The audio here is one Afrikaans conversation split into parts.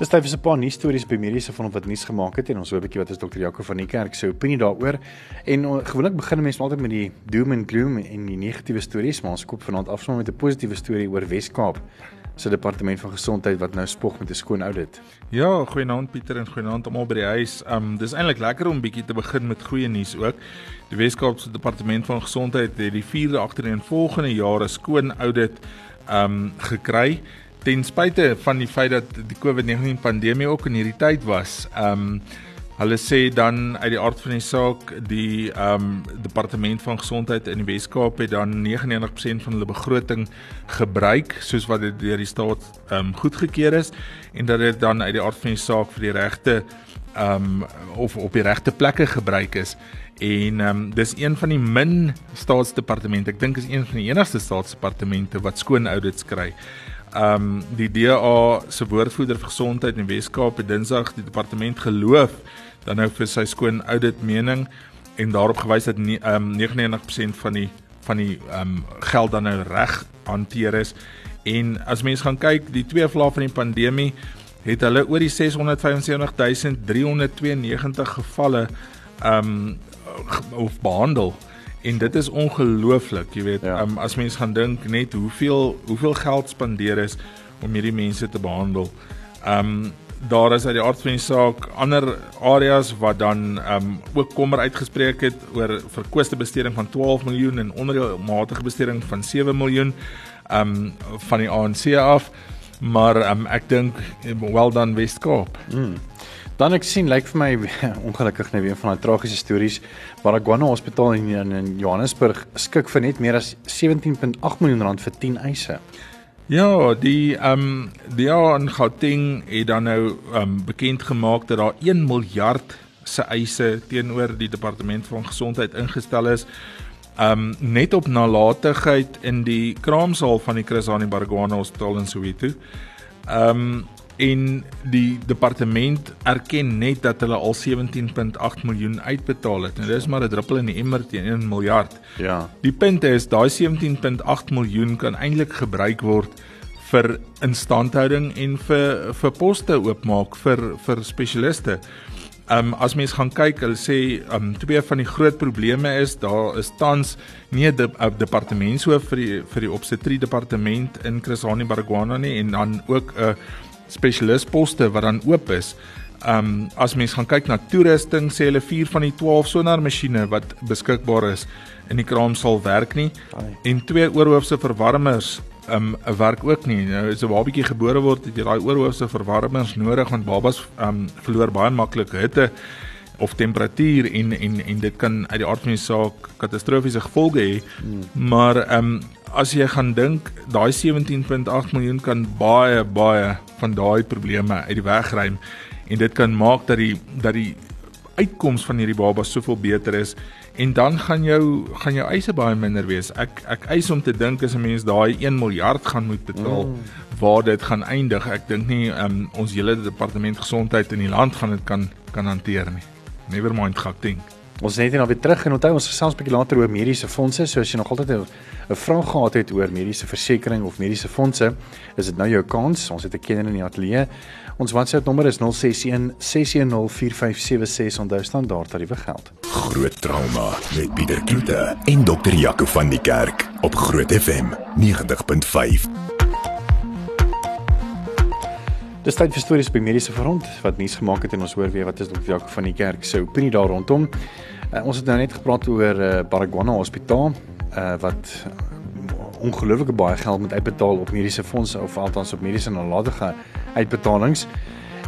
Dis tyd vir 'n paar nuus stories by mediese van wat nuus gemaak het en ons hoor 'n bietjie wat is dokter Jaco van die kerk se opinie daaroor. En uh, gewoonlik begin mense altyd met die doom and gloom en die negatiewe stories, maar ons koop vanaand afsonder met 'n positiewe storie oor Wes-Kaap se departement van gesondheid wat nou spog met 'n skoon audit. Ja, goeienaand Pieter en goeienaand almal by die huis. Um dis eintlik lekker om bietjie te begin met goeie nuus ook. Die Wes-Kaap se departement van gesondheid het die 4de agtereenvolgende jare skoon audit um gekry ten spyte van die feit dat die COVID-19 pandemie ook in hierdie tyd was. Um hulle sê dan uit die aard van die saak die um departement van gesondheid in die Wes-Kaap het dan 99% van hulle begroting gebruik soos wat dit deur die staat um goedgekeur is en dat dit dan uit die aard van die saak vir die regte um of op die regte plekke gebruik is en um dis een van die min staatsdepartemente ek dink is een van die enigste staatsdepartemente wat skoon audits kry Ehm um, die DA se woordvoerder vir gesondheid in Wes-Kaap het Dinsdag die departement geloof dan nou vir sy skoon audit mening en daarop gewys dat ehm um, 99% van die van die ehm um, geld dan nou reg hanteer is. En as mens gaan kyk die twee vlae van die pandemie het hulle oor die 675392 gevalle ehm um, of behandel En dit is ongelooflik, jy weet, ja. um, as mens gaan dink net hoeveel hoeveel geld spandeer is om hierdie mense te behandel. Um daar is uit die aard van die saak ander areas wat dan um ook kommer uitgespreek het oor verkooste besteding van 12 miljoen en ondermatige besteding van 7 miljoen um van die ANC af. Maar um ek dink wel dan Wes-Kaap. Mm. Dan ek sien lyk vir my ongelukkig nou weer van daai tragiese stories waar Aguana Hospitaal in, in Johannesburg skik vir net meer as 17.8 miljoen rand vir 10 eise. Ja, die ehm um, die aan Gauteng het dan nou ehm um, bekend gemaak dat daar 1 miljard se eise teenoor die departement van gesondheid ingestel is. Ehm um, net op nalatigheid in die kraamsaal van die Chris Hani Baragwana Hospitaal in Soweto. Ehm um, en die departement erken net dat hulle al 17.8 miljoen uitbetaal het. En dis maar 'n druppel in die emmer teen 1 miljard. Ja. Die punt is daai 17.8 miljoen kan eintlik gebruik word vir instandhouding en vir vir poste oopmaak vir vir spesialiste. Um as mens gaan kyk, hulle sê um twee van die groot probleme is daar is tans nie 'n de, departementshoof vir die vir die obstetrie departement in Chrisani Baragwana nie en dan ook 'n uh, spesialisposte wat dan oop is. Um as mens gaan kyk na toerusting, sê hulle 4 van die 12 sonar masjiene wat beskikbaar is in die kraamsaal werk nie en twee oorhoofse verwarmers um werk ook nie. Nou as 'n babatjie gebore word, het jy daai oorhoofse verwarmers nodig want babas um verloor baie maklik hitte of temperatuur en en en dit kan uit die aard van die saak katastrofiese gevolge hê. Hmm. Maar ehm um, as jy gaan dink, daai 17.8 miljoen kan baie baie van daai probleme uit die weg ruim en dit kan maak dat die dat die uitkoms van hierdie baba soveel beter is en dan gaan jou gaan jou eise baie minder wees. Ek ek eis om te dink as 'n mens daai 1 miljard gaan moet betaal mm. waar dit gaan eindig. Ek dink nie um, ons hele departement gesondheid in die land gaan dit kan kan hanteer nie. Never mind Gauteng. Ons net nou weer terug en onthou ons gesels 'n bietjie later oor mediese fondse. So as jy nog altyd 'n vraag gehad het oor mediese versekerings of mediese fondse, is dit nou jou kans. Ons het 'n kenner in die ateljee. Ons WhatsApp nommer is 061 610 4576. Onthou standaard tariewe geld. Groot trauma met Pieter Kloete en dokter Jaco van die Kerk op Groot FM 90.5. Dis tyd vir stories by mediese front wat nuus gemaak het en ons hoor weer wat is dokter Jaco van die kerk se opinie daar rondom. Uh, ons het nou net gepraat oor uh, Baragwana Hospitaal uh, wat ongelooflike baie geld moet uitbetaal op mediese fondse of althans op mediese nalatige uitbetalings.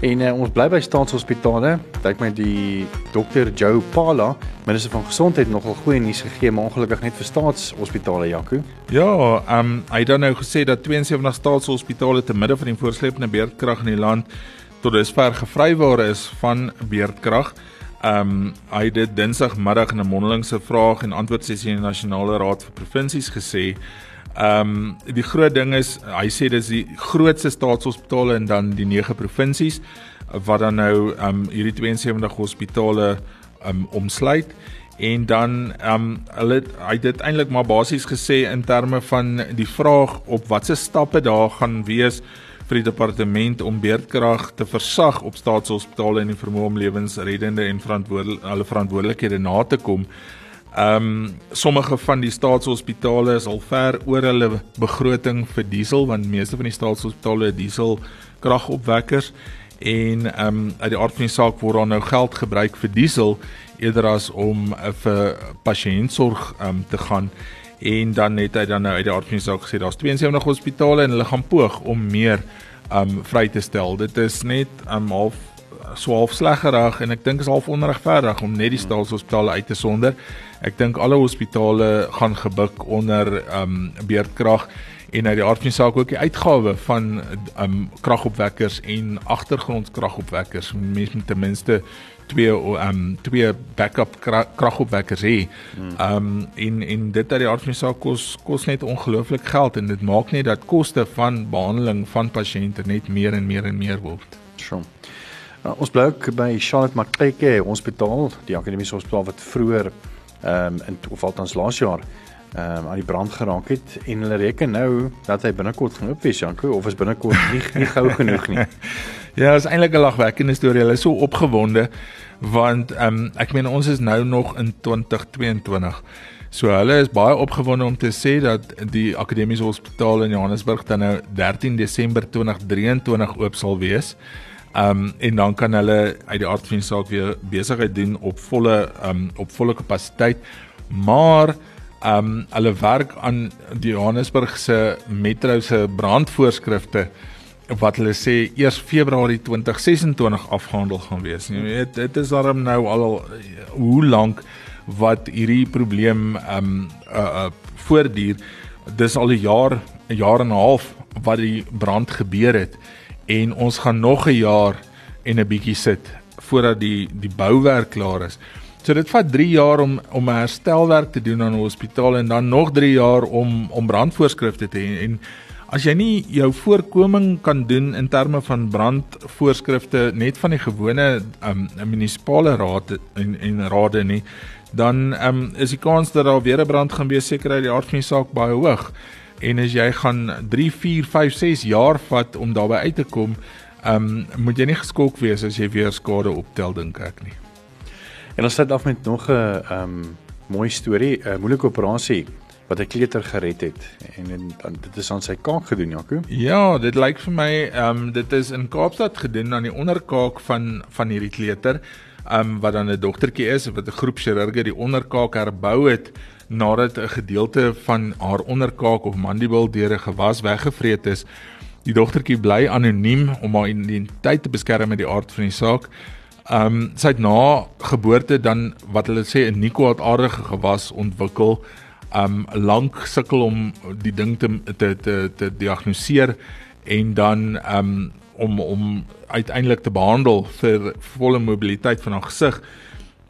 En uh, ons bly by staatshospitale. Dink my die dokter Joe Pala, minister van gesondheid nogal goeie nuus gegee, maar ongelukkig net vir staatshospitale Jaco. Ja, ehm um, hy het dan nou gesê dat 72 staatshospitale te midde van die voorslepende beerdkrag in die land tot dusver gevrywaar is van beerdkrag. Ehm um, hy het dit Dinsdagmiddag in 'n mondelingse vraag en antwoord sessie in die Nasionale Raad vir Provinsies gesê. Ehm um, die groot ding is hy sê dis die grootste staatshospitale en dan die 9 provinsies wat dan nou ehm um, hierdie 72 hospitale ehm um, omsluit en dan ehm um, hulle hy het eintlik maar basies gesê in terme van die vraag op watse stappe daar gaan wees vir die departement om beerdkrag te versag op staatshospitale en die vermoë om lewensreddende en verantwoordelike hulle verantwoordelikhede na te kom. Ehm um, sommige van die staatshospitale is al ver oor hulle begroting vir diesel want meeste van die staatshospitale het diesel kragopwekkers en ehm um, uit die aard van die saak word daar nou geld gebruik vir diesel eerder as om uh, vir pasiëntsorg um, te gaan en dan het hy dan nou uit die aard van die saak gesê daar's 72 hospitale en hulle gaan poog om meer um vry te stel. Dit is net um half swaalf sleggerig en ek dink is half onregverdig om net die staatshospitale uit te sonder. Ek dink alle hospitale gaan gebuk onder um beerdkrag en uit die aard van die saak ook die uitgawe van um kragopwekkers en agtergrondkragopwekkers. Mense moet ten minste twee um twee backup kragopwekkers hê. Um in in dit uit die aard van die saak kos kos net ongelooflik geld en dit maak net dat koste van behandeling van pasiënte net meer en meer en meer word. Sjoe. Nou, ons bly ook by Charlotte Macleke Hospitaal, die akademiese hospitaal wat vroeër ehm um, in of althans laas jaar ehm um, aan die brand geraak het en hulle reken nou dat hy binnekort gaan oop wees, Janko, of is binnekort nie nie gou genoeg nie. Ja, is eintlik 'n lagwekkende storie. Hulle is so opgewonde want ehm um, ek meen ons is nou nog in 2022. So hulle is baie opgewonde om te sê dat die Akademiese Hospitaal in Johannesburg dan nou 13 Desember 2023 oop sal wees. Ehm um, en dan kan hulle uit die aard van saak weer besigheid doen op volle ehm um, op volle kapasiteit. Maar ehm um, hulle werk aan die Johannesburg se metro se brandvoorskrifte wat hulle sê eers Februarie 2026 afgehandel gaan wees. Jy weet, dit is daarom nou al hoe lank wat hierdie probleem ehm um, uh, uh voortduur. Dis al 'n jaar, 'n jaar en 'n half wat die brand gebeur het en ons gaan nog 'n jaar en 'n bietjie sit voordat die die bouwerk klaar is. So dit vat 3 jaar om om 'n herstelwerk te doen aan 'n hospitaal en dan nog 3 jaar om om brandvoorskrifte te hê en As jy nie jou voorkoming kan doen in terme van brandvoorskrifte net van die gewone um, munisipale raad en en rade nie, dan um, is die kans dat daar weer 'n brand gaan wees seker uit die aard van die saak baie hoog. En as jy gaan 3, 4, 5, 6 jaar vat om daarby uit te kom, um, moet jy nie geskok wees as jy weer skade optel dink ek nie. En ons sit af met nog 'n um, mooi storie, 'n moeilike operasie wat 'n kleuter gered het en, dan dit is aan sy kaak gedoen Jaco. Ja, dit lyk vir my ehm um, dit is in Kaapstad gedoen aan die onderkaak van van hierdie kleuter. Ehm um, wat dan 'n dogtertjie is wat 'n groep chirurge die onderkaak herbou het nadat 'n gedeelte van haar onderkaak of mandible deur 'n gewas weggevreet is. Die dogtertjie bly anoniem om haar identiteit te beskerm met die aard van die saak. Ehm um, sy het na geboorte dan wat hulle sê 'n nikolaardige gewas ontwikkel um lank sukkel om die ding te te te, te diagnoseer en dan um om om uiteindelik te behandel vir volle mobiliteit van haar gesig.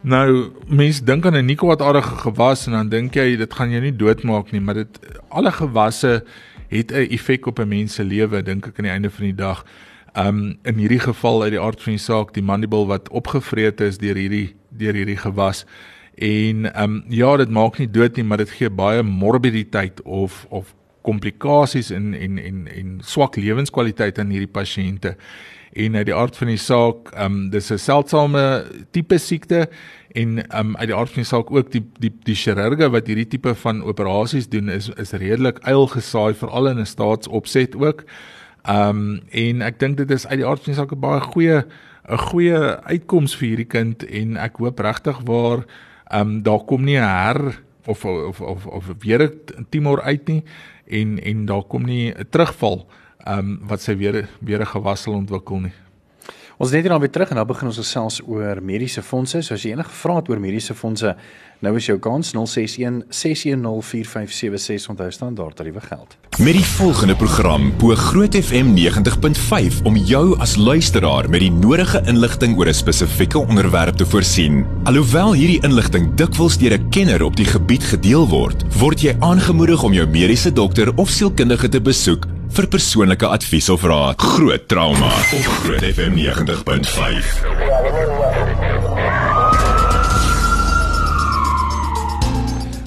Nou mense dink aan 'n nikwaardige gewas en dan dink jy dit gaan jou nie doodmaak nie, maar dit alle gewasse het 'n effek op 'n mens se lewe dink ek aan die einde van die dag. Um in hierdie geval uit die aard van die saak, die mandible wat opgevreet is deur hierdie deur hierdie gewas En ehm um, ja, dit maak nie dood nie, maar dit gee baie morbiditeit of of komplikasies en en en en swak lewenskwaliteit aan hierdie pasiënte. En uit die aard van die saak, ehm um, dis 'n seldsame tipe siekte en ehm um, uit die aard van die saak ook die die die chirurge wat hierdie tipe van operasies doen is is redelik eil gesaai veral in 'n staatsopset ook. Ehm um, en ek dink dit is uit die aard van die saak 'n baie goeie 'n goeie uitkoms vir hierdie kind en ek hoop regtig waar um, daar kom nie 'n her of of of of weer 'n tumor uit nie en en daar kom nie 'n terugval ehm um, wat sy weer weer gewassel ontwikkel nie. Ons net hier dan weer terug en dan begin ons gesels oor mediese fondse. So as jy enige vrae het oor mediese fondse, nou is jou kans 061 610 4576 onthou staan daar tariewe geld. Met die volgende program bo Groot FM 90.5 om jou as luisteraar met die nodige inligting oor 'n spesifieke onderwerp te voorsien. Alhoewel hierdie inligting dikwels deur 'n kenner op die gebied gedeel word, word jy aangemoedig om jou mediese dokter of sielkundige te besoek vir persoonlike advies of raad. Groot trauma op Groot FM 90.5.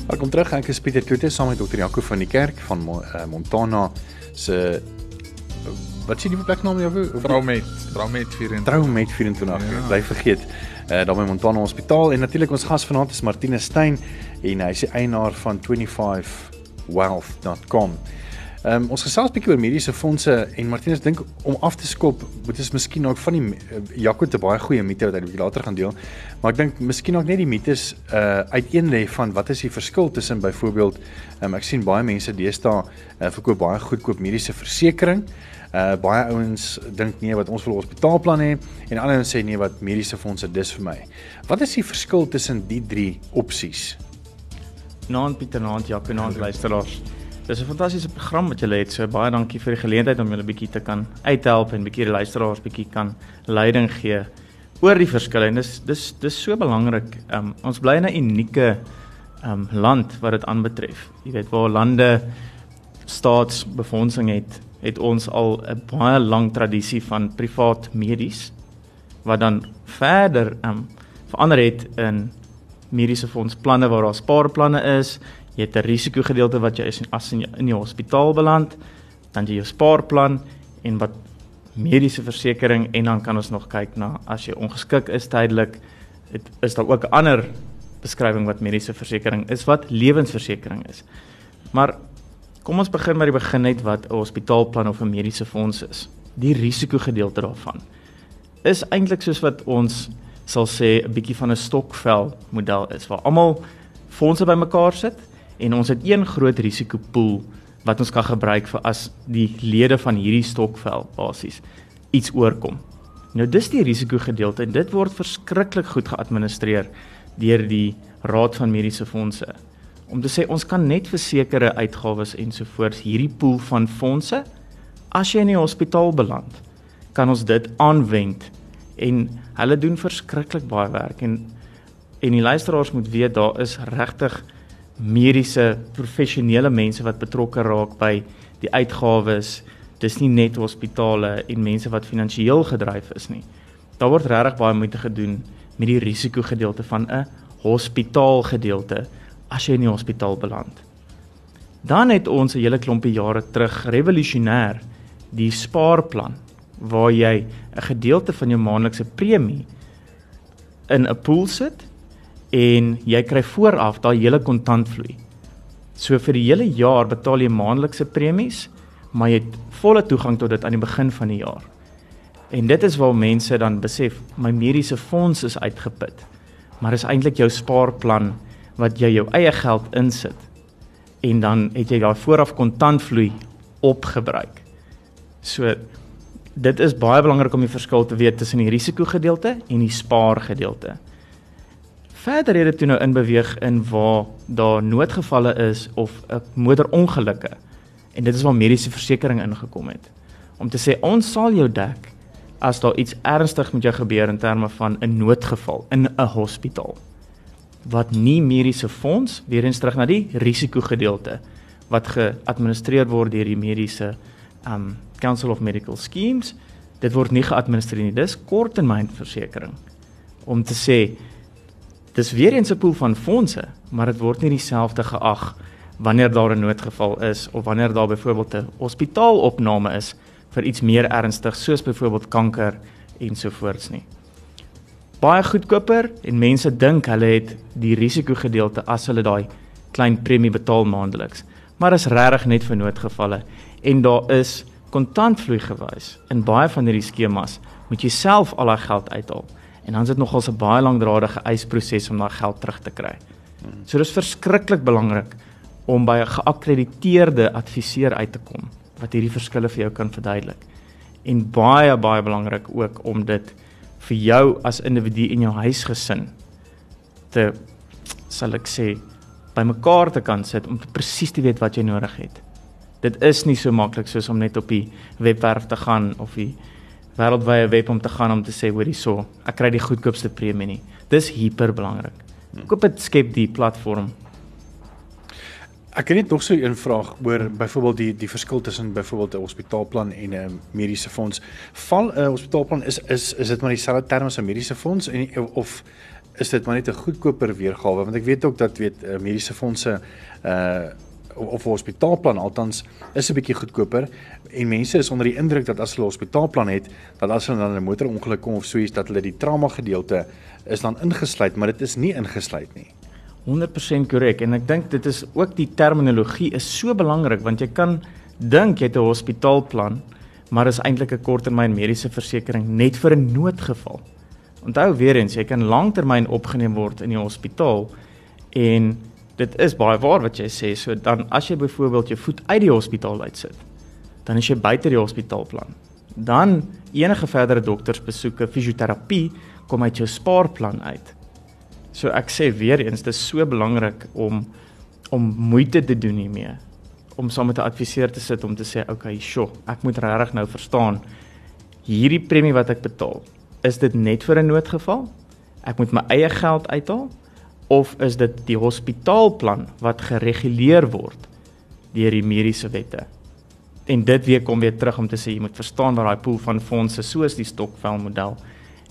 Welkom terug. Ek is Pieter Kloete saam met Dr. Jaco van die kerk van uh, Montana se wat sien die pleknaam jou? Traumet, Traumet 24. Traumet 24. Ja. Bly vergeet. Uh, daar by Montana Hospitaal en natuurlik ons gas vanaand is Martine Stein en hy is die eienaar van 25wealth.com. Ehm um, ons gesels 'n bietjie oor mediese fondse en Martinus dink om af te skop, moet ons miskien ook van die uh, Jaco te baie goeie mite wat hy bietjie later gaan deel. Maar ek dink miskien ook net die mites uh uiteen lê van wat is die verskil tussen byvoorbeeld ehm um, ek sien baie mense deesdae uh, verkoop baie goedkoop mediese versekerings. Uh baie ouens dink nee wat ons vir hospitaalplan hê en ander ouens sê nee wat mediese fondse dis vir my. Wat is die verskil tussen die drie opsies? Naand Pieter Naand Jaco Naand luisteraars. Dis 'n fantastiese program wat julle het. So baie dankie vir die geleentheid om julle bietjie te kan uithelp en bietjie die luisteraars bietjie kan leiding gee oor die verskille. En dis dis dis so belangrik. Um, ons bly in 'n unieke um, land wat dit aanbetref. Jy weet waar lande staatsbefondsing het, het ons al 'n baie lang tradisie van privaat medies wat dan verder um, verander het in mediese fondsplanne waar daar spaarplanne is Jy het 'n risikogedeelte wat jy is as in in die hospitaal beland, dan jy jou spaarplan en wat mediese versekerings en dan kan ons nog kyk na as jy ongeskik is tydelik, dit is daar ook 'n ander beskrywing wat mediese versekerings is wat lewensversekering is. Maar kom ons begin met die begin net wat 'n hospitaalplan of 'n mediese fonds is. Die risikogedeelte daarvan is eintlik soos wat ons sal sê 'n bietjie van 'n stokvel model is waar almal fondse bymekaar sit en ons het een groot risikopool wat ons kan gebruik vir as die lede van hierdie stokvel basies iets oorkom. Nou dis die risikogedeelte en dit word verskriklik goed geadministreer deur die Raad van Mediese Fondse. Om te sê ons kan net vir sekere uitgawes ensovoorts hierdie pool van fondse as jy in die hospitaal beland, kan ons dit aanwend en hulle doen verskriklik baie werk en en die luisteraars moet weet daar is regtig mediese professionele mense wat betrokke raak by die uitgawes. Dis nie net hospitale en mense wat finansiëel gedryf is nie. Daar word regtig baie moeite gedoen met die risikogedeelte van 'n hospitaalgedeelte as jy in die hospitaal beland. Dan het ons 'n hele klompie jare terug revolusionêr die spaarplan waar jy 'n gedeelte van jou maandelikse premie in 'n pool sit en jy kry vooraf daai hele kontantvloei. So vir die hele jaar betaal jy maandelikse premies, maar jy het volle toegang tot dit aan die begin van die jaar. En dit is waar mense dan besef my mediese fonds is uitgeput. Maar dis eintlik jou spaarplan wat jy jou eie geld insit. En dan het jy daai vooraf kontantvloei opgebruik. So dit is baie belangrik om die verskil te weet tussen die risikogedeelte en die spaargedeelte verder het dit toe nou inbeweeg in waar daar noodgevalle is of 'n motorongelukke. En dit is waar mediese versekerings ingekom het. Om te sê ons sal jou dek as daar iets ernstig met jou gebeur in terme van 'n noodgeval in 'n hospitaal. Wat nie mediese fonds weer eens terug na die risikogedeelte wat geadministreer word deur die mediese um Council of Medical Schemes. Dit word nie geadministreer nie. Dis korttermynversekering. Om te sê Dis weer eens 'n pool van fondse, maar dit word nie dieselfde geag wanneer daar 'n noodgeval is of wanneer daar byvoorbeeld 'n hospitaalopname is vir iets meer ernstig soos byvoorbeeld kanker ensovoorts nie. Baie goedkoper en mense dink hulle het die risikogedeelte as hulle daai klein premie betaal maandeliks, maar is regtig net vir noodgevalle en daar is kontantvloei gewys in baie van hierdie skemas moet jy self al daai geld uithaal en dan is dit nogals 'n baie langdradige eisproses om daai geld terug te kry. So dis verskriklik belangrik om by 'n geakkrediteerde adviseur uit te kom wat hierdie verskille vir jou kan verduidelik. en baie baie belangrik ook om dit vir jou as individu in jou huisgesin te sal ek sê bymekaar te kan sit om presies te weet wat jy nodig het. Dit is nie so maklik soos om net op die webwerf te gaan of die wêreldwye web om te gaan om te sê hoor hierso, ek kry die goedkoopste premie nie. Dis hiper belangrik. Koop dit skep die platform Ek het net nog so 'n vraag oor byvoorbeeld die die verskil tussen byvoorbeeld 'n hospitaalplan en 'n mediese fonds. Val 'n hospitaalplan is is is dit maar dieselfde term as 'n mediese fonds en of is dit maar net 'n goedkoper weergawe want ek weet ook dat weet mediese fondse uh of 'n hospitaalplan althans is 'n bietjie goedkoper en mense is onder die indruk dat as hulle 'n hospitaalplan het dat as hulle dan 'n motorongeluk kom of so iets dat hulle die trauma gedeelte is dan ingesluit maar dit is nie ingesluit nie. 100% korrek en ek dink dit is ook die terminologie is so belangrik want jy kan dink jy het 'n hospitaalplan maar is eintlik 'n korttermyn mediese versekering net vir 'n noodgeval. Onthou weer eens, jy kan lanktermyn opgeneem word in die hospitaal en dit is baie waar wat jy sê. So dan as jy byvoorbeeld jou voet uit die hospitaal uitsit, dan is jy buite die hospitaalplan. Dan enige verdere doktersbesoeke, fisioterapie kom uit jou spaarplan uit. So ek sê weer eens dis so belangrik om om moeite te doen hiermee om saam met 'n adviseur te sit om te sê okay, sjoe, ek moet regtig nou verstaan hierdie premie wat ek betaal, is dit net vir 'n noodgeval? Ek moet my eie geld uithaal of is dit die hospitaalplan wat gereguleer word deur die mediese wette? En dit weer kom weer terug om te sê jy moet verstaan wat daai pool van fondse soos die stokvel model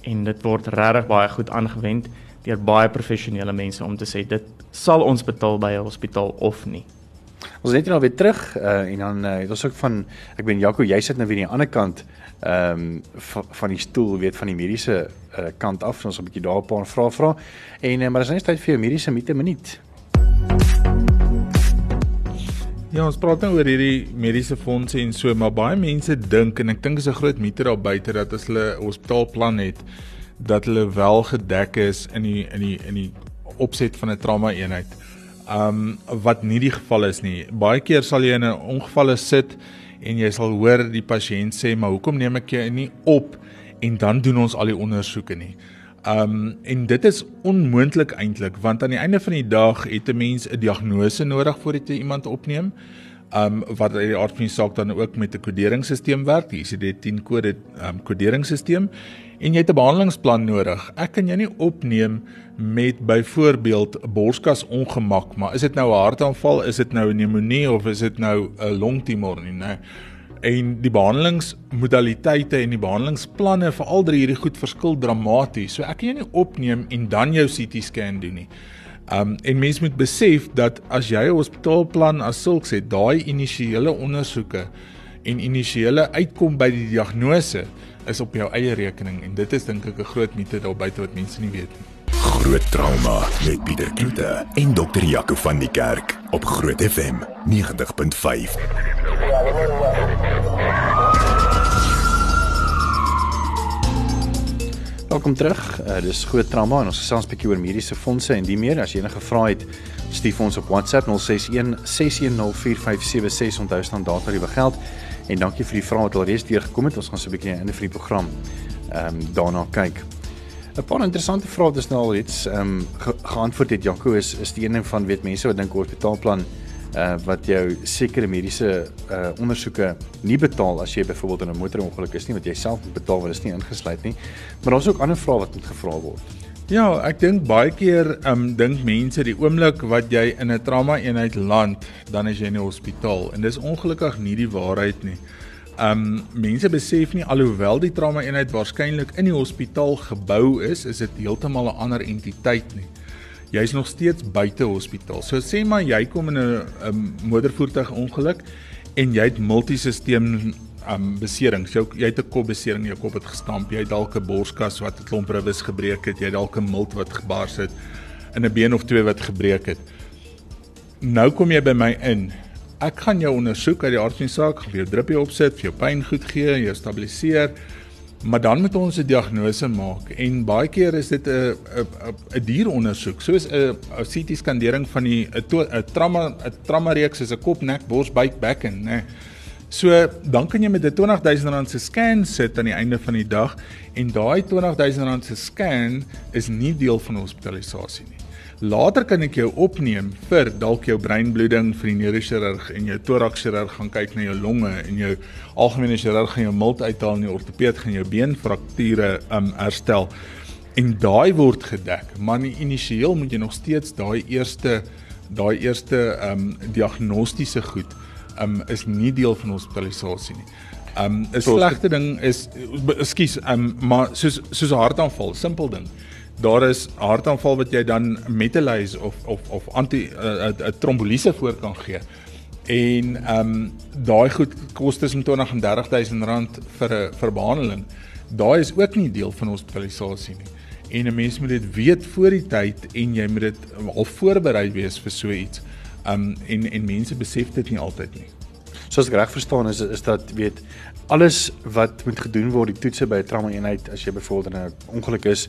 en dit word regtig baie goed aangewend deur baie professionele mense om te sê dit sal ons betaal by 'n hospitaal of nie. Ons net nou weer terug uh, en dan uh, het ons ook van ek ben Jaco, jy sit nou weer aan die ander kant ehm um, van die stoel weet van die mediese uh, kant af. Ons 'n bietjie daar 'n paar vrae vra. En uh, maar is net tyd vir jou mediese mite minuut. Ja, ons praat nou oor hierdie mediese fondse en so, maar baie mense dink en ek dink is 'n groot mite daar buite dat as hulle 'n hospitaalplan het, dat hulle wel gedek is in die in die in die opset van 'n trauma eenheid. Um wat nie die geval is nie. Baie keer sal jy in 'n ongeval sit en jy sal hoor die pasiënt sê, "Maar hoekom neem ek jou nie op en dan doen ons al die ondersoeke nie?" Um en dit is onmoontlik eintlik want aan die einde van die dag het 'n mens 'n diagnose nodig voordat jy iemand opneem. Um wat uit die aard van die saak dan ook met 'n koderingsstelsel werk, die ICD-10 kode um koderingsstelsel en jy het 'n behandelingsplan nodig. Ek kan jou nie opneem met byvoorbeeld borskas ongemak, maar is dit nou 'n hartaanval, is dit nou 'n pneumonie of is dit nou 'n longtumor nie, né? En die behandelingsmodaliteite en die behandelingsplanne vir al drie hierdie goed verskil dramaties. So ek kan jou nie opneem en dan jou CT scan doen nie. Um en mense moet besef dat as jy 'n hospitaalplan as sulks het, daai initiële ondersoeke en initiële uitkom by die diagnose is op jou eie rekening en dit is dink ek 'n groot mite daar buite wat mense nie weet nie. Groot trauma met Pieter Kloete en dokter Jaco van die Kerk op Groot FM 90.5. Welkom terug. Uh, dis groot trauma en ons gesels 'n bietjie oor mediese fondse en die meer. As jy enige vrae het, stuur ons op WhatsApp 061 6104576 onthou staan daar die geld. En dankie vir die vrae wat alreeds deurgekom het. Ons gaan so 'n bietjie in die program ehm um, daarna kyk. 'n Paar interessante vrae wat ons nou al iets ehm um, ge geantwoord het. Jaco is is die een van weet mense wat dink hospitaalplan uh wat jou sekere mediese uh ondersoeke nie betaal as jy byvoorbeeld in 'n motorongeluk is nie wat jy self moet betaal want dit is nie ingesluit nie. Maar daar's ook ander vrae wat moet gevra word. Ja, ek dink baie keer um dink mense die oomblik wat jy in 'n trauma eenheid land, dan is jy in die hospitaal en dis ongelukkig nie die waarheid nie. Um mense besef nie alhoewel die trauma eenheid waarskynlik in die hospitaal gebou is, is dit heeltemal 'n ander entiteit nie. Jy's nog steeds buite hospitaal. So sê maar jy kom in 'n motorvoertuig ongeluk en jy het multisisteem um beserings. Jou jy het 'n kopbesering, jou kop het gestamp, jy het dalk 'n borskas wat 'n klomp ribbes gebreek het, jy het dalk 'n milt wat gebars het en 'n been of twee wat gebreek het. Nou kom jy by my in. Ek gaan jou ondersoek uit die aard van die saak, gaan weer druppie opsit, vir jou pyn goed gee, jou stabiliseer. Maar dan moet ons 'n diagnose maak en baie keer is dit 'n 'n 'n dierondersoek, soos 'n 'n CT skandering van die 'n trauma 'n trauma reeks is 'n kop, nek, bors, buik, bekken, né? Nee So dan kan jy met 'n R20000 se scan sit aan die einde van die dag en daai R20000 se scan is nie deel van hospitalisasie nie. Later kan ek jou opneem vir dalk jou breinbloeding vir die neurochirurg en jou thoraxchirurg gaan kyk na jou longe en jou algemene chirurg gaan jou milt uithaal en die ortopeed gaan jou beenfrakture um herstel en daai word gedek. Maar initieel moet jy nog steeds daai eerste daai eerste um, diagnostiese goed um, is nie deel van hospitalisasie nie. Um, 'n slegte ding is ekskuus, um, maar soos soos 'n hartaanval, simpel ding. Daar is hartaanval wat jy dan metalase of of of anti 'n uh, uh, uh, trombolise voor kan gee. En ehm um, daai goed kos tussen 20 en 30000 rand vir 'n vir behandeling. Daai is ook nie deel van hospitalisasie nie en 'n mens moet dit weet voor die tyd en jy moet dit al voorberei wees vir so iets. Um en en mense besef dit nie altyd nie. Soos ek reg verstaan is is dat weet alles wat moet gedoen word die toetse by 'n trauma eenheid as jy byvoorbeeld in 'n ongeluk is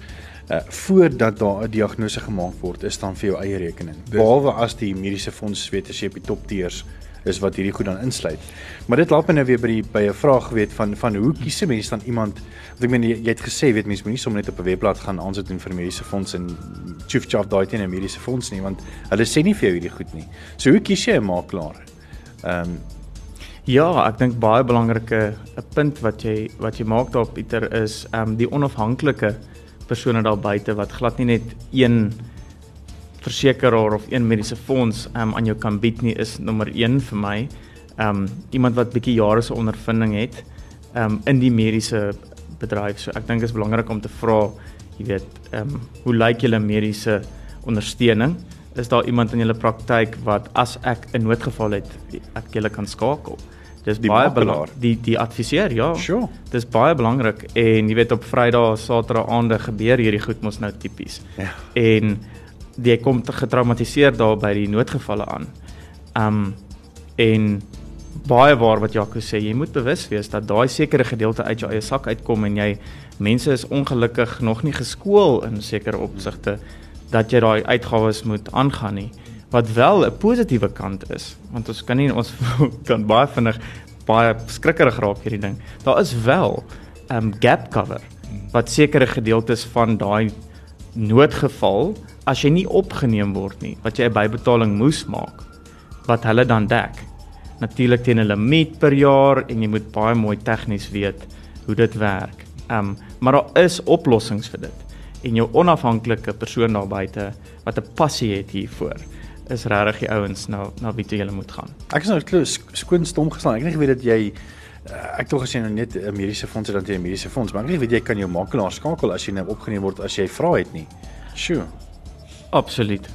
uh voordat daar 'n diagnose gemaak word is dan vir jou eie rekening. Behalwe as die mediese fonds weet as jy op die top tiers is wat hierdie goed dan insluit. Maar dit laat my nou weer by die by 'n vraag weet van van hoe kies 'n mens dan iemand want ek meen jy, jy het gesê weet mense moenie sommer net op 'n webblad gaan aansit doen vir mediese fonds en chief chop daai teen 'n mediese fonds nie want hulle sê nie vir jou hierdie goed nie. So hoe kies jy 'n makelaar? Ehm um, Ja, ek dink baie belangrike 'n punt wat jy wat jy maak daar Pieter is ehm um, die onafhanklike persone daar buite wat glad nie net een versekeraar of een mediese fonds um, aan jou kan bied nie is nommer 1 vir my. Um iemand wat bietjie jare se ondervinding het um in die mediese bedryf. So ek dink dit is belangrik om te vra, jy weet, um hoe lyk julle mediese ondersteuning? Is daar iemand in julle praktyk wat as ek 'n noodgeval het, ek julle kan skakel? Dis die baie belangrik. Die die adviseer, ja. Sure. Dis baie belangrik en jy weet op Vrydag, Saterdag aande gebeur hierdie goed mos nou tipies. Ja. En jy kom te getraumatiseer daar by die noodgevalle aan. Um en baie waar wat Jaco sê, jy moet bewus wees dat daai sekere gedeelte uit jou eie sak uitkom en jy mense is ongelukkig nog nie geskool in sekere opsigte dat jy daai uitgawes moet aangaan nie wat wel 'n positiewe kant is want ons kan nie ons kan baie vinnig baie skrikkerig raak hierdie ding daar is wel 'n um, gap cover wat sekere gedeeltes van daai noodgeval as jy nie opgeneem word nie, wat jy 'n bybetaling moes maak, wat hulle dan dek. Natuurlik teen 'n limiet per jaar en jy moet baie mooi tegnies weet hoe dit werk. Ehm, um, maar daar is oplossings vir dit. En jou onafhanklike persoon daar buite wat 'n passie het hiervoor is regtig die ouens na na wie jy moet gaan. Ek is nou skoon stom geslaan. Ek het nie geweet dat jy uh, ek tog as jy nou net 'n mediese fonds het dan jy 'n mediese fonds, maar ek weet jy kan jou makelaar skakel as jy nou opgeneem word as jy vra het nie. Sjoe. Absoluut.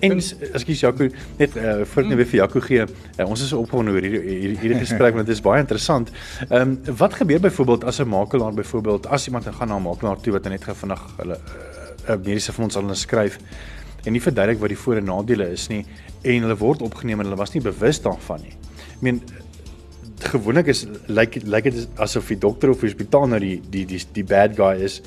En ekskuus Jaco, net uh, voor ek net weer vir Jaco gee. Uh, ons is opgewonde oor hierdie hierdie hierdie gesprek want dit is baie interessant. Ehm um, wat gebeur byvoorbeeld as 'n makelaar byvoorbeeld as iemand gaan na 'n makelaar toe wat net vinnig hulle 'n uh, mediese fonds aan hulle skryf en nie verduidelik wat die voor en nadele is nie en hulle word opgeneem en hulle was nie bewus daarvan nie. Ek meen gewoonlik is lyk like, lyk like dit asof die dokter of die hospitaal nou die die die die bad guy is.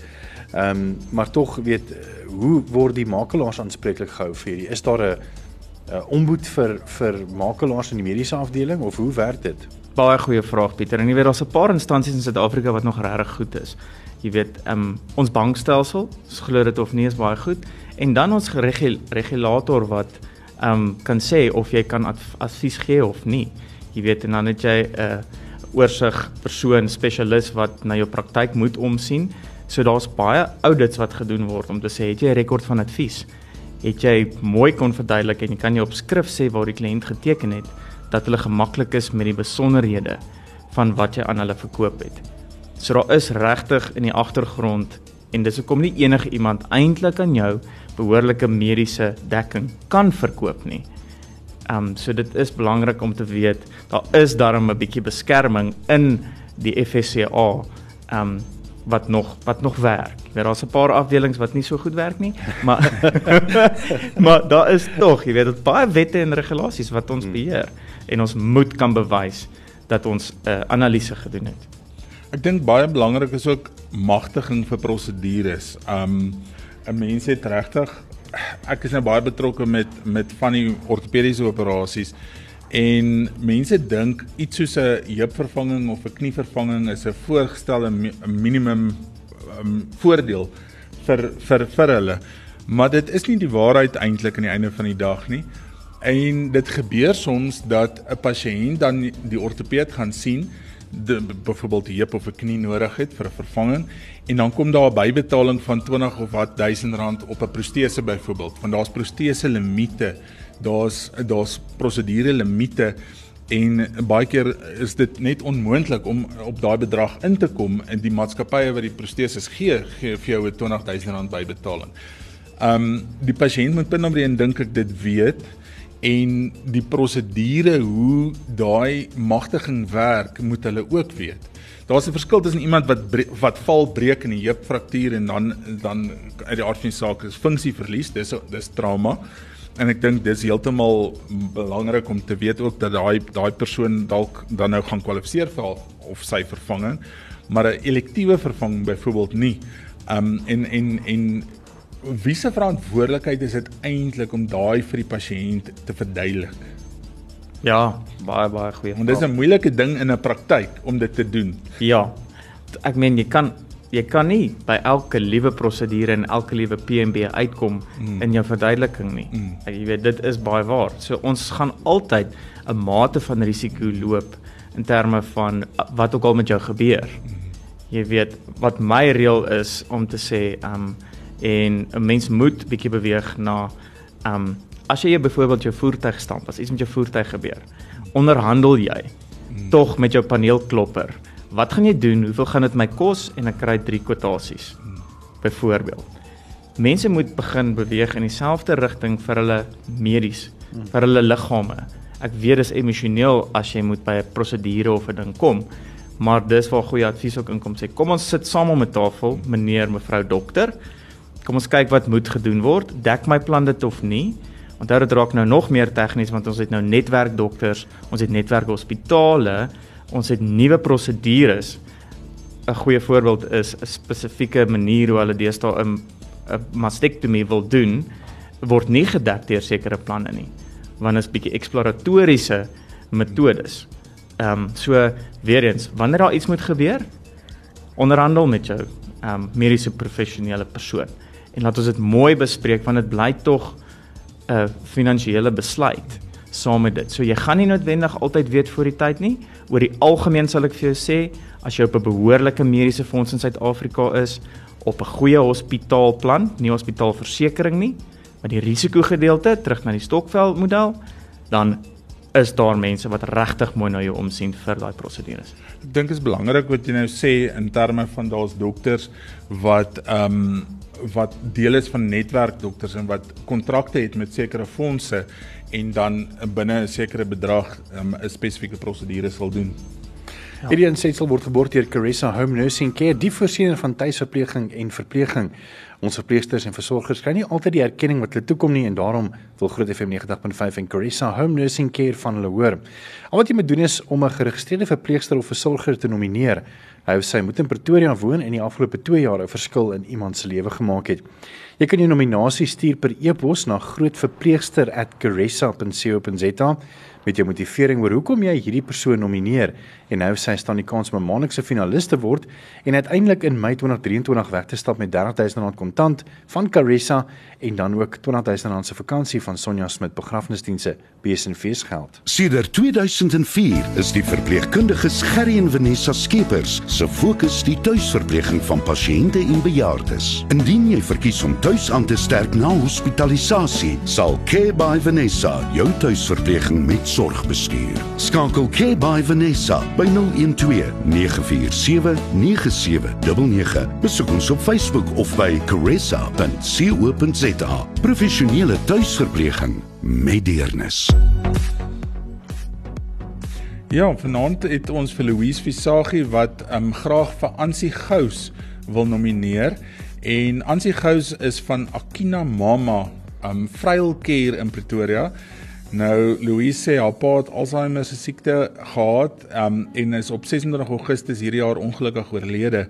Ehm um, maar tog weet hoe word die makelaars aanspreeklik gehou vir hierdie? Is daar 'n omboed vir vir makelaars in die mediese afdeling of hoe werk dit? Baie goeie vraag Pieter. En jy weet daar's 'n paar instansies in Suid-Afrika wat nog regtig goed is. Jy weet, ehm um, ons bankstelsel, ons glo dit of nie is baie goed en dan ons regul regulator wat ehm um, kan sê of jy kan advies gee of nie. Jy weet en dan het jy 'n uh, oorsig persoon spesialis wat na jou praktyk moet omsien So daar's baie audits wat gedoen word om te sê het jy 'n rekord van advies? Het jy mooi kon verduidelik en jy kan jy op skrif sê waar die kliënt geteken het dat hulle gemaklik is met die besonderhede van wat jy aan hulle verkoop het. So daar is regtig in die agtergrond en dis hoekom nie enige iemand eintlik aan jou behoorlike mediese dekking kan verkoop nie. Ehm um, so dit is belangrik om te weet daar is darm 'n bietjie beskerming in die FSCA. Ehm um, wat nog wat nog werk. Daar daar's 'n paar afdelings wat nie so goed werk nie, maar maar daar is tog, jy weet, dit baie wette en regulasies wat ons hmm. beheer en ons moet kan bewys dat ons 'n uh, analise gedoen het. Ek dink baie belangrik is ook magtiging vir prosedures. Um 'n mens het regtig ek is nou baie betrokke met met van die ortopediese operasies En mense dink iets soos 'n heupvervanging of 'n knievervanging is 'n voorgestelde mi minimum um, voordeel vir vir vir hulle. Maar dit is nie die waarheid eintlik aan die einde van die dag nie. En dit gebeur soms dat 'n pasiënt dan die ortopeed gaan sien de byvoorbeeld 'n heup of 'n knie nodig het vir 'n vervanging en dan kom daar 'n bybetaling van 20 of wat duisend rand op 'n protese byvoorbeeld want daar's protese limite daar's daar's prosedure limite en baie keer is dit net onmoontlik om op daai bedrag in te kom in die maatskappye wat die proteses gee gee vir jou 'n 20000 rand bybetaling. Um die pasiënt moet binne omre en dink ek dit weet en die prosedure hoe daai magtiging werk moet hulle ook weet. Daar's 'n verskil tussen iemand wat wat val breek in 'n heupfraktuur en dan dan uit die aard van die saak is funksie verlies, dis dis trauma. En ek dink dis heeltemal belangrik om te weet ook dat daai daai persoon dalk dan nou gaan kwalifiseer vir of sy vervanging, maar 'n elektiewe vervanging byvoorbeeld nie. Um en en en wie se verantwoordelikheid is dit eintlik om daai vir die pasiënt te verduidelik? Ja, baie baie goeie. Want dis 'n moeilike ding in 'n praktyk om dit te doen. Ja. Ek meen jy kan jy kan nie by elke liewe prosedure en elke liewe PMB uitkom mm. in jou verduideliking nie. Mm. Jy weet dit is baie waar. So ons gaan altyd 'n mate van risiko loop in terme van wat ook al met jou gebeur. Mm. Jy weet wat my reël is om te sê, ehm um, en 'n mens moet bietjie beweeg na ehm um, as jy byvoorbeeld jou voertuig stamp, as iets met jou voertuig gebeur, onderhandel jy hmm. tog met jou paneelklopper. Wat gaan jy doen? Hoeveel gaan dit my kos? En ek kry 3 kwotasies. Hmm. Byvoorbeeld. Mense moet begin beweeg in dieselfde rigting vir hulle medies, hmm. vir hulle liggame. Ek weet dis emosioneel as jy moet by 'n prosedure of 'n ding kom, maar dis waar goeie advies ook inkom sê. Kom ons sit saam om 'n tafel, meneer, mevrou dokter. Kom ons kyk wat moet gedoen word. Dek my plan dit of nie? Onthou dit raak nou nog meer tegnies want ons het nou netwerkdokters, ons het netwerkhospitale, ons het nuwe prosedures. 'n Goeie voorbeeld is 'n spesifieke manier hoe hulle deesdae 'n 'n mastektomie wil doen word nie gedek deur sekere planne nie. Want dit is bietjie eksploratoriese metodes. Ehm um, so weer eens, wanneer daar iets moet gebeur, onderhandel met jou ehm um, mediese professionele persoon en laat ons dit mooi bespreek want dit bly tog 'n finansiële besluit saam met dit. So jy gaan nie noodwendig altyd weet voor die tyd nie. Oor die algemeen sal ek vir jou sê, as jy op 'n behoorlike mediese fonds in Suid-Afrika is, op 'n goeie hospitaalplan, nie hospitaalversekering nie, maar die risikogedeelte terug na die Stokvel model, dan is daar mense wat regtig mooi na jou omsien vir daai prosedures. Ek dink is belangrik wat jy nou sê in terme van daar's dokters wat ehm um, wat deel is van netwerkdokters en wat kontrakte het met sekere fondse en dan binne 'n sekere bedrag 'n um, spesifieke prosedure sal doen. Ja. Hierdie insetsel word geborg deur Caressa Home Nursing Care, die voorsiening van tuisverpleging en verpleging. Ons verpleegsters en versorgers kry nie altyd die erkenning wat hulle toekom nie en daarom wil Groot FM 90.5 en Caressa Home Nursing Care van hulle hoor. Al wat jy moet doen is om 'n geregistreerde verpleegster of versorger te nomineer. Hy of sy moet in Pretoria woon en die afgelope 2 jaar 'n verskil in iemand se lewe gemaak het. Jy kan jou nominasie stuur per e-pos na grootverpleegster@caressa.co.za met jou motivering oor hoekom jy hierdie persoon nomineer en nou sy staan die kans om 'n maandelikse finalis te word en uiteindelik in Mei 2023 weg te stap met R30000 kontant van Caressa en dan ook R20000 se vakansie van Sonja Smit begrafnisdienste BSNV's geld. Sedert 2004 is die verpleegkundige Gerry en Vanessa Skeepers se fokus die tuisverpleging van pasiënte en bejaardes. Indien jy verkies om tuis aan te sterk na hospitalisasie, sal Care by Vanessa jou tuisverpleging met sorg bestuur. Skakel Care by Vanessa by 012 947 9799. Besoek ons op Facebook of by caressa.co.za. Professionele tuisverpleging met deernis. Ja, vanaand het ons vir Louise Visagie wat um graag vir Ansie Gous wil nomineer en Ansie Gous is van Akina Mama um Vryelcare in Pretoria. Nou Louise sê haar pa het Alzheimer se siekte gehad um en is op 26 Augustus hierdie jaar ongelukkig oorlede.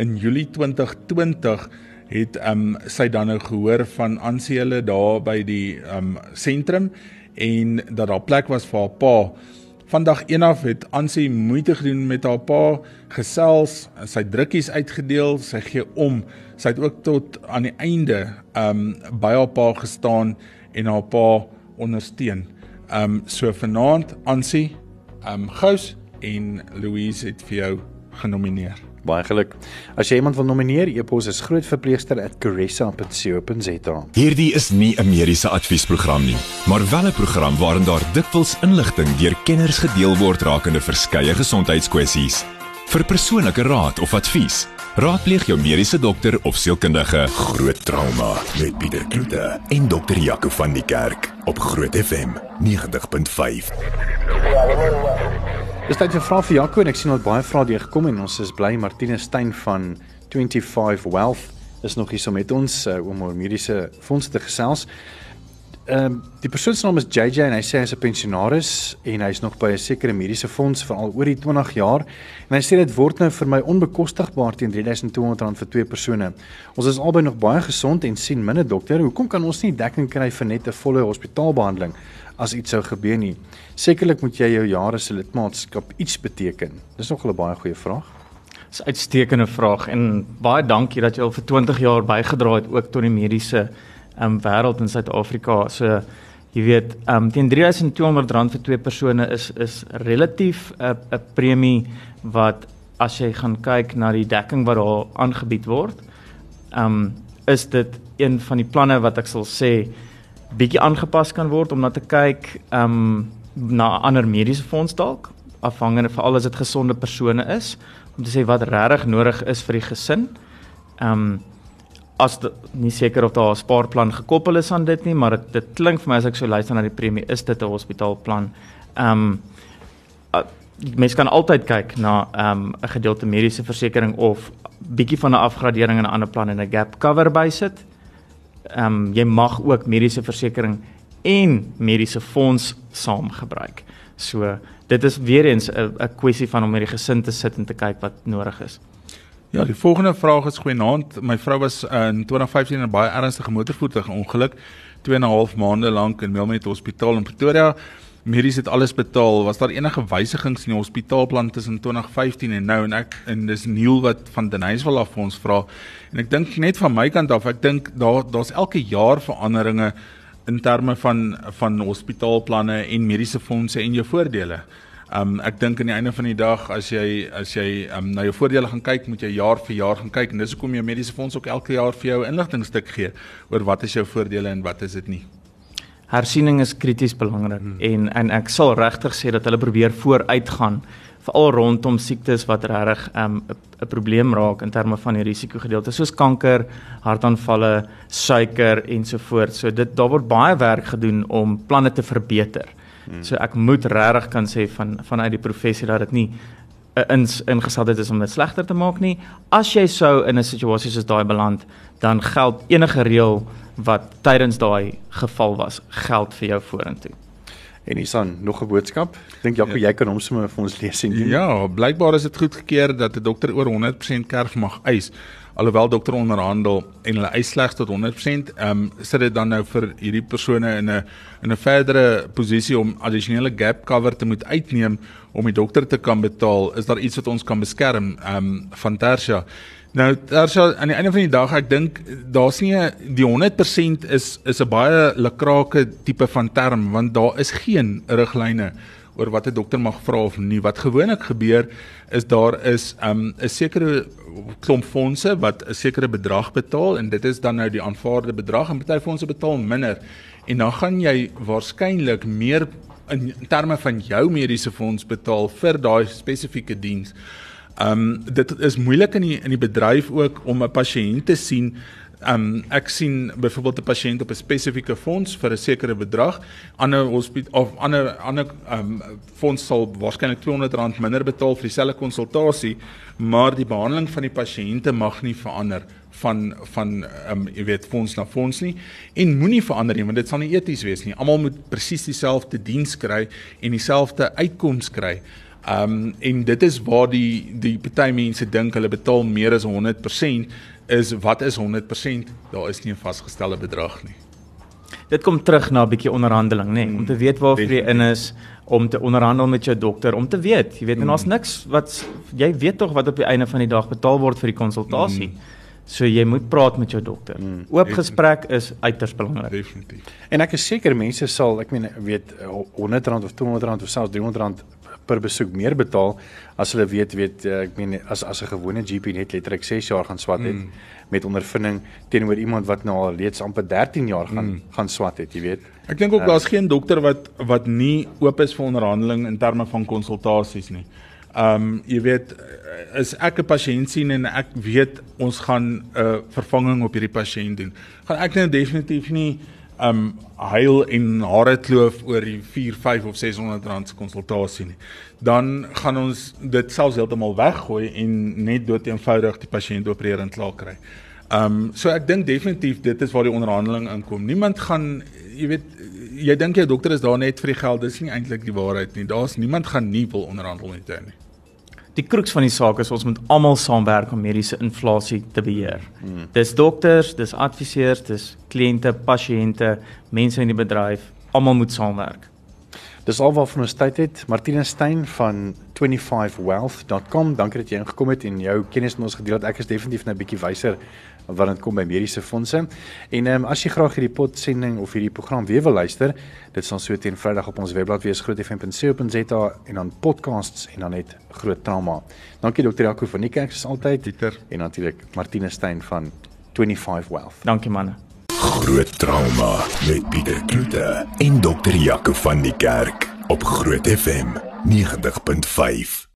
In Julie 2020 het um sy dan nou gehoor van Ansie hulle daar by die um sentrum en dat daar plek was vir haar pa. Vandag eenaf het Ansie moeite gedoen met haar pa, gesels, sy drukkies uitgedeel, sy gee om. Sy het ook tot aan die einde um by haar pa gestaan en haar pa ondersteun. Um so vanaand Ansie, um Gous en Louise het vir jou genomineer. Baie geluk. As jy iemand wil nomineer, e-pos is grootverpleegster@caressa.co.za. Hierdie is nie 'n mediese adviesprogram nie, maar wel 'n program waarin daar dikwels inligting deur kenners gedeel word rakende verskeie gesondheidskwessies. Vir persoonlike raad of advies, raadpleeg jou mediese dokter of sielkundige. Groot trauma met Pieter Kloete en dokter Jaco van die Kerk op Groot FM 90.5. Dis tyd vir vrae vir Jaco en ek sien al baie vrae deur gekom en ons is bly Martine Steyn van 25 Wealth is nog hier so met ons uh, om oor mediese fondse te gesels. Ehm um, die persoon se naam is JJ en hy sê hy's 'n pensionaris en hy's nog by 'n sekere mediese fonds vir al oor die 20 jaar en hy sê dit word nou vir my onbekostigbaar teen R3200 vir twee persone. Ons is albei nog baie gesond en sien min 'n dokter. Hoekom kan ons nie dekking kry vir net 'n volle hospitaalbehandeling as iets sou gebeur nie? Sekerlik moet jy jou jare se lidmaatskap iets beteken. Dis nog 'n baie goeie vraag. Dis 'n uitstekende vraag en baie dankie dat jy al vir 20 jaar bygedra het ook tot die mediese um, wêreld in Suid-Afrika. So jy weet, um, teen R3200 vir twee persone is is relatief 'n 'n premie wat as jy gaan kyk na die dekking wat daar aangebied word, um, is dit een van die planne wat ek sal sê bietjie aangepas kan word om na te kyk um, na ander mediese fonds dalk afhangende veral as dit gesonde persone is om te sê wat regtig nodig is vir die gesin. Ehm um, as dit, nie seker of daar 'n spaarplan gekoppel is aan dit nie, maar dit, dit klink vir my as ek so luister na die premie, is dit 'n hospitaalplan. Ehm um, uh, mens kan altyd kyk na ehm um, 'n gedeelte mediese versekerings of bietjie van 'n afgradering in 'n ander plan en 'n gap cover bysit. Ehm um, jy mag ook mediese versekerings en mediese fonds saam gebruik. So dit is weer eens 'n 'n kwessie van om met die gesin te sit en te kyk wat nodig is. Ja, die volgende vraag is goeienaand. My vrou was in 2015 in 'n baie ernstige motorvoertuigongeluk, 2 en 'n half maande lank in Melmet Hospitaal in Pretoria. Medies het alles betaal. Was daar enige wysigings in die hospitaalplan tussen 2015 en nou en ek en dis Neil wat van Denyswil af vir ons vra. En ek dink net van my kant af, ek dink daar daar's elke jaar veranderinge in terme van van hospitaalplanne en mediese fondse en jou voordele. Um ek dink aan die einde van die dag as jy as jy um na jou voordele gaan kyk, moet jy jaar vir jaar gaan kyk en dis hoekom jou mediese fonds ook elke jaar vir jou inligtingstuk gee oor wat is jou voordele en wat is dit nie. Hersiening is krities belangrik hmm. en en ek sal regtig sê dat hulle probeer vooruitgaan veral rondom siektes wat regtig 'n um, 'n probleem raak in terme van die risikogedeelte soos kanker, hartaanvalle, suiker ensovoorts. So dit daar word baie werk gedoen om planne te verbeter. Hmm. So ek moet regtig kan sê van vanuit die professie dat dit nie 'n ins ingesteldheid is om dit slegter te maak nie. As jy sou in 'n situasie soos daai beland, dan geld enige reël wat tydens daai geval was, geld vir jou vorentoe. En hiersan nog 'n boodskap. Dink Jaco, ja. jy kan hom sommer vir ons lees en doen. Ja, blykbaar is dit goedgekeur dat 'n dokter oor 100% kerf mag eis alhoewel dokter onderhandel en hulle eis slegs tot 100%, ehm um, sit dit dan nou vir hierdie persone in 'n in 'n verdere posisie om addisionele gap cover te moet uitneem om die dokter te kan betaal. Is daar iets wat ons kan beskerm ehm um, van Tersia? Nou Tersia aan die einde van die dag, ek dink daar's nie die 100% is is 'n baie lekrake tipe van term want daar is geen riglyne oor wat 'n dokter mag vra of nie. Wat gewoonlik gebeur is daar is ehm, 'n um, sekere klomp fondse wat 'n sekere bedrag betaal en dit is dan nou die aanvaarde bedrag en party fondse betaal minder en dan gaan jy waarskynlik meer in terme van jou mediese fonds betaal vir daai spesifieke diens. Um dit is moeilik in die in die bedryf ook om 'n pasiënt te sien Um ek sien byvoorbeeld 'n pasiënt op 'n spesifieke fonds vir 'n sekere bedrag, ander hospitaal of ander ander um fonds sal waarskynlik R200 minder betaal vir dieselfde konsultasie, maar die behandeling van die pasiënte mag nie verander van van um jy weet fonds na fonds nie en moenie verander nie want dit sal nie eties wees nie. Almal moet presies dieselfde diens kry en dieselfde uitkoms kry. Um en dit is waar die die party mense dink hulle betaal meer as 100% is wat is 100%? Daar is nie 'n vasgestelde bedrag nie. dit kom terug na 'n bietjie onderhandeling, nê, nee, om te weet waarvoor jy in is, om te onderhandel met jou dokter, om te weet, jy weet, en daar's niks wat jy weet tog wat op die einde van die dag betaal word vir die konsultasie. Mm. So jy moet praat met jou dokter. Mm, Oop gesprek is uiters belangrik. Definitief. En ek is seker mense sal, ek meen weet R100 of R200 of selfs R300 per besoek meer betaal as hulle weet weet eh, ek meen as as 'n gewone GP net letterlik 6 jaar gaan swat het mm. met ondervinding teenoor iemand wat nou al reeds amper 13 jaar gaan mm. gaan swat het, jy weet. Ek dink ook uh, daar's geen dokter wat wat nie oop is vir onderhandeling in terme van konsultasies nie. Ehm um, jy weet as ek 'n pasiënt sien en ek weet ons gaan 'n uh, vervanging op hierdie pasiënt doen, gaan ek nou definitief nie um, huil en hare kloof oor die 4, 5 of 600 rand se konsultasie nie. Dan gaan ons dit selfs heeltemal weggooi en net dood eenvoudig die pasiënt opereer en klaar kry. Ehm um, so ek dink definitief dit is waar die onderhandeling inkom. Niemand gaan jy weet jy dink jy dokter is daar net vir die geld, dis nie eintlik die waarheid nie. Daar's niemand gaan nie wil onderhandel met jou nie. Die kruks van die saak is ons moet almal saamwerk om mediese inflasie te beheer. Hmm. Dis dokters, dis adviseurs, dis kliënte, pasiënte, mense in die bedryf, almal moet saamwerk. Dis alwaarvan ons tyd het. Martina Stein van 25wealth.com. Dankie dat jy ingekom het en jou kennis met ons gedeel het. Ek is definitief nou 'n bietjie wyser wanneer dit kom by mediese fondse. En ehm um, as jy graag hierdie potsending of hierdie program weer wil luister, dit sal so teen Vrydag op ons webblad wees grootfm.co.za en dan podcasts en dan net groot trauma. Dankie dokter Jaco van die kerk soos altyd Dieter en natuurlik Martina Stein van 25 Wealth. Dankie manne. Groot trauma met Pieter Kloete en dokter Jaco van die kerk op Groot FM 90.5.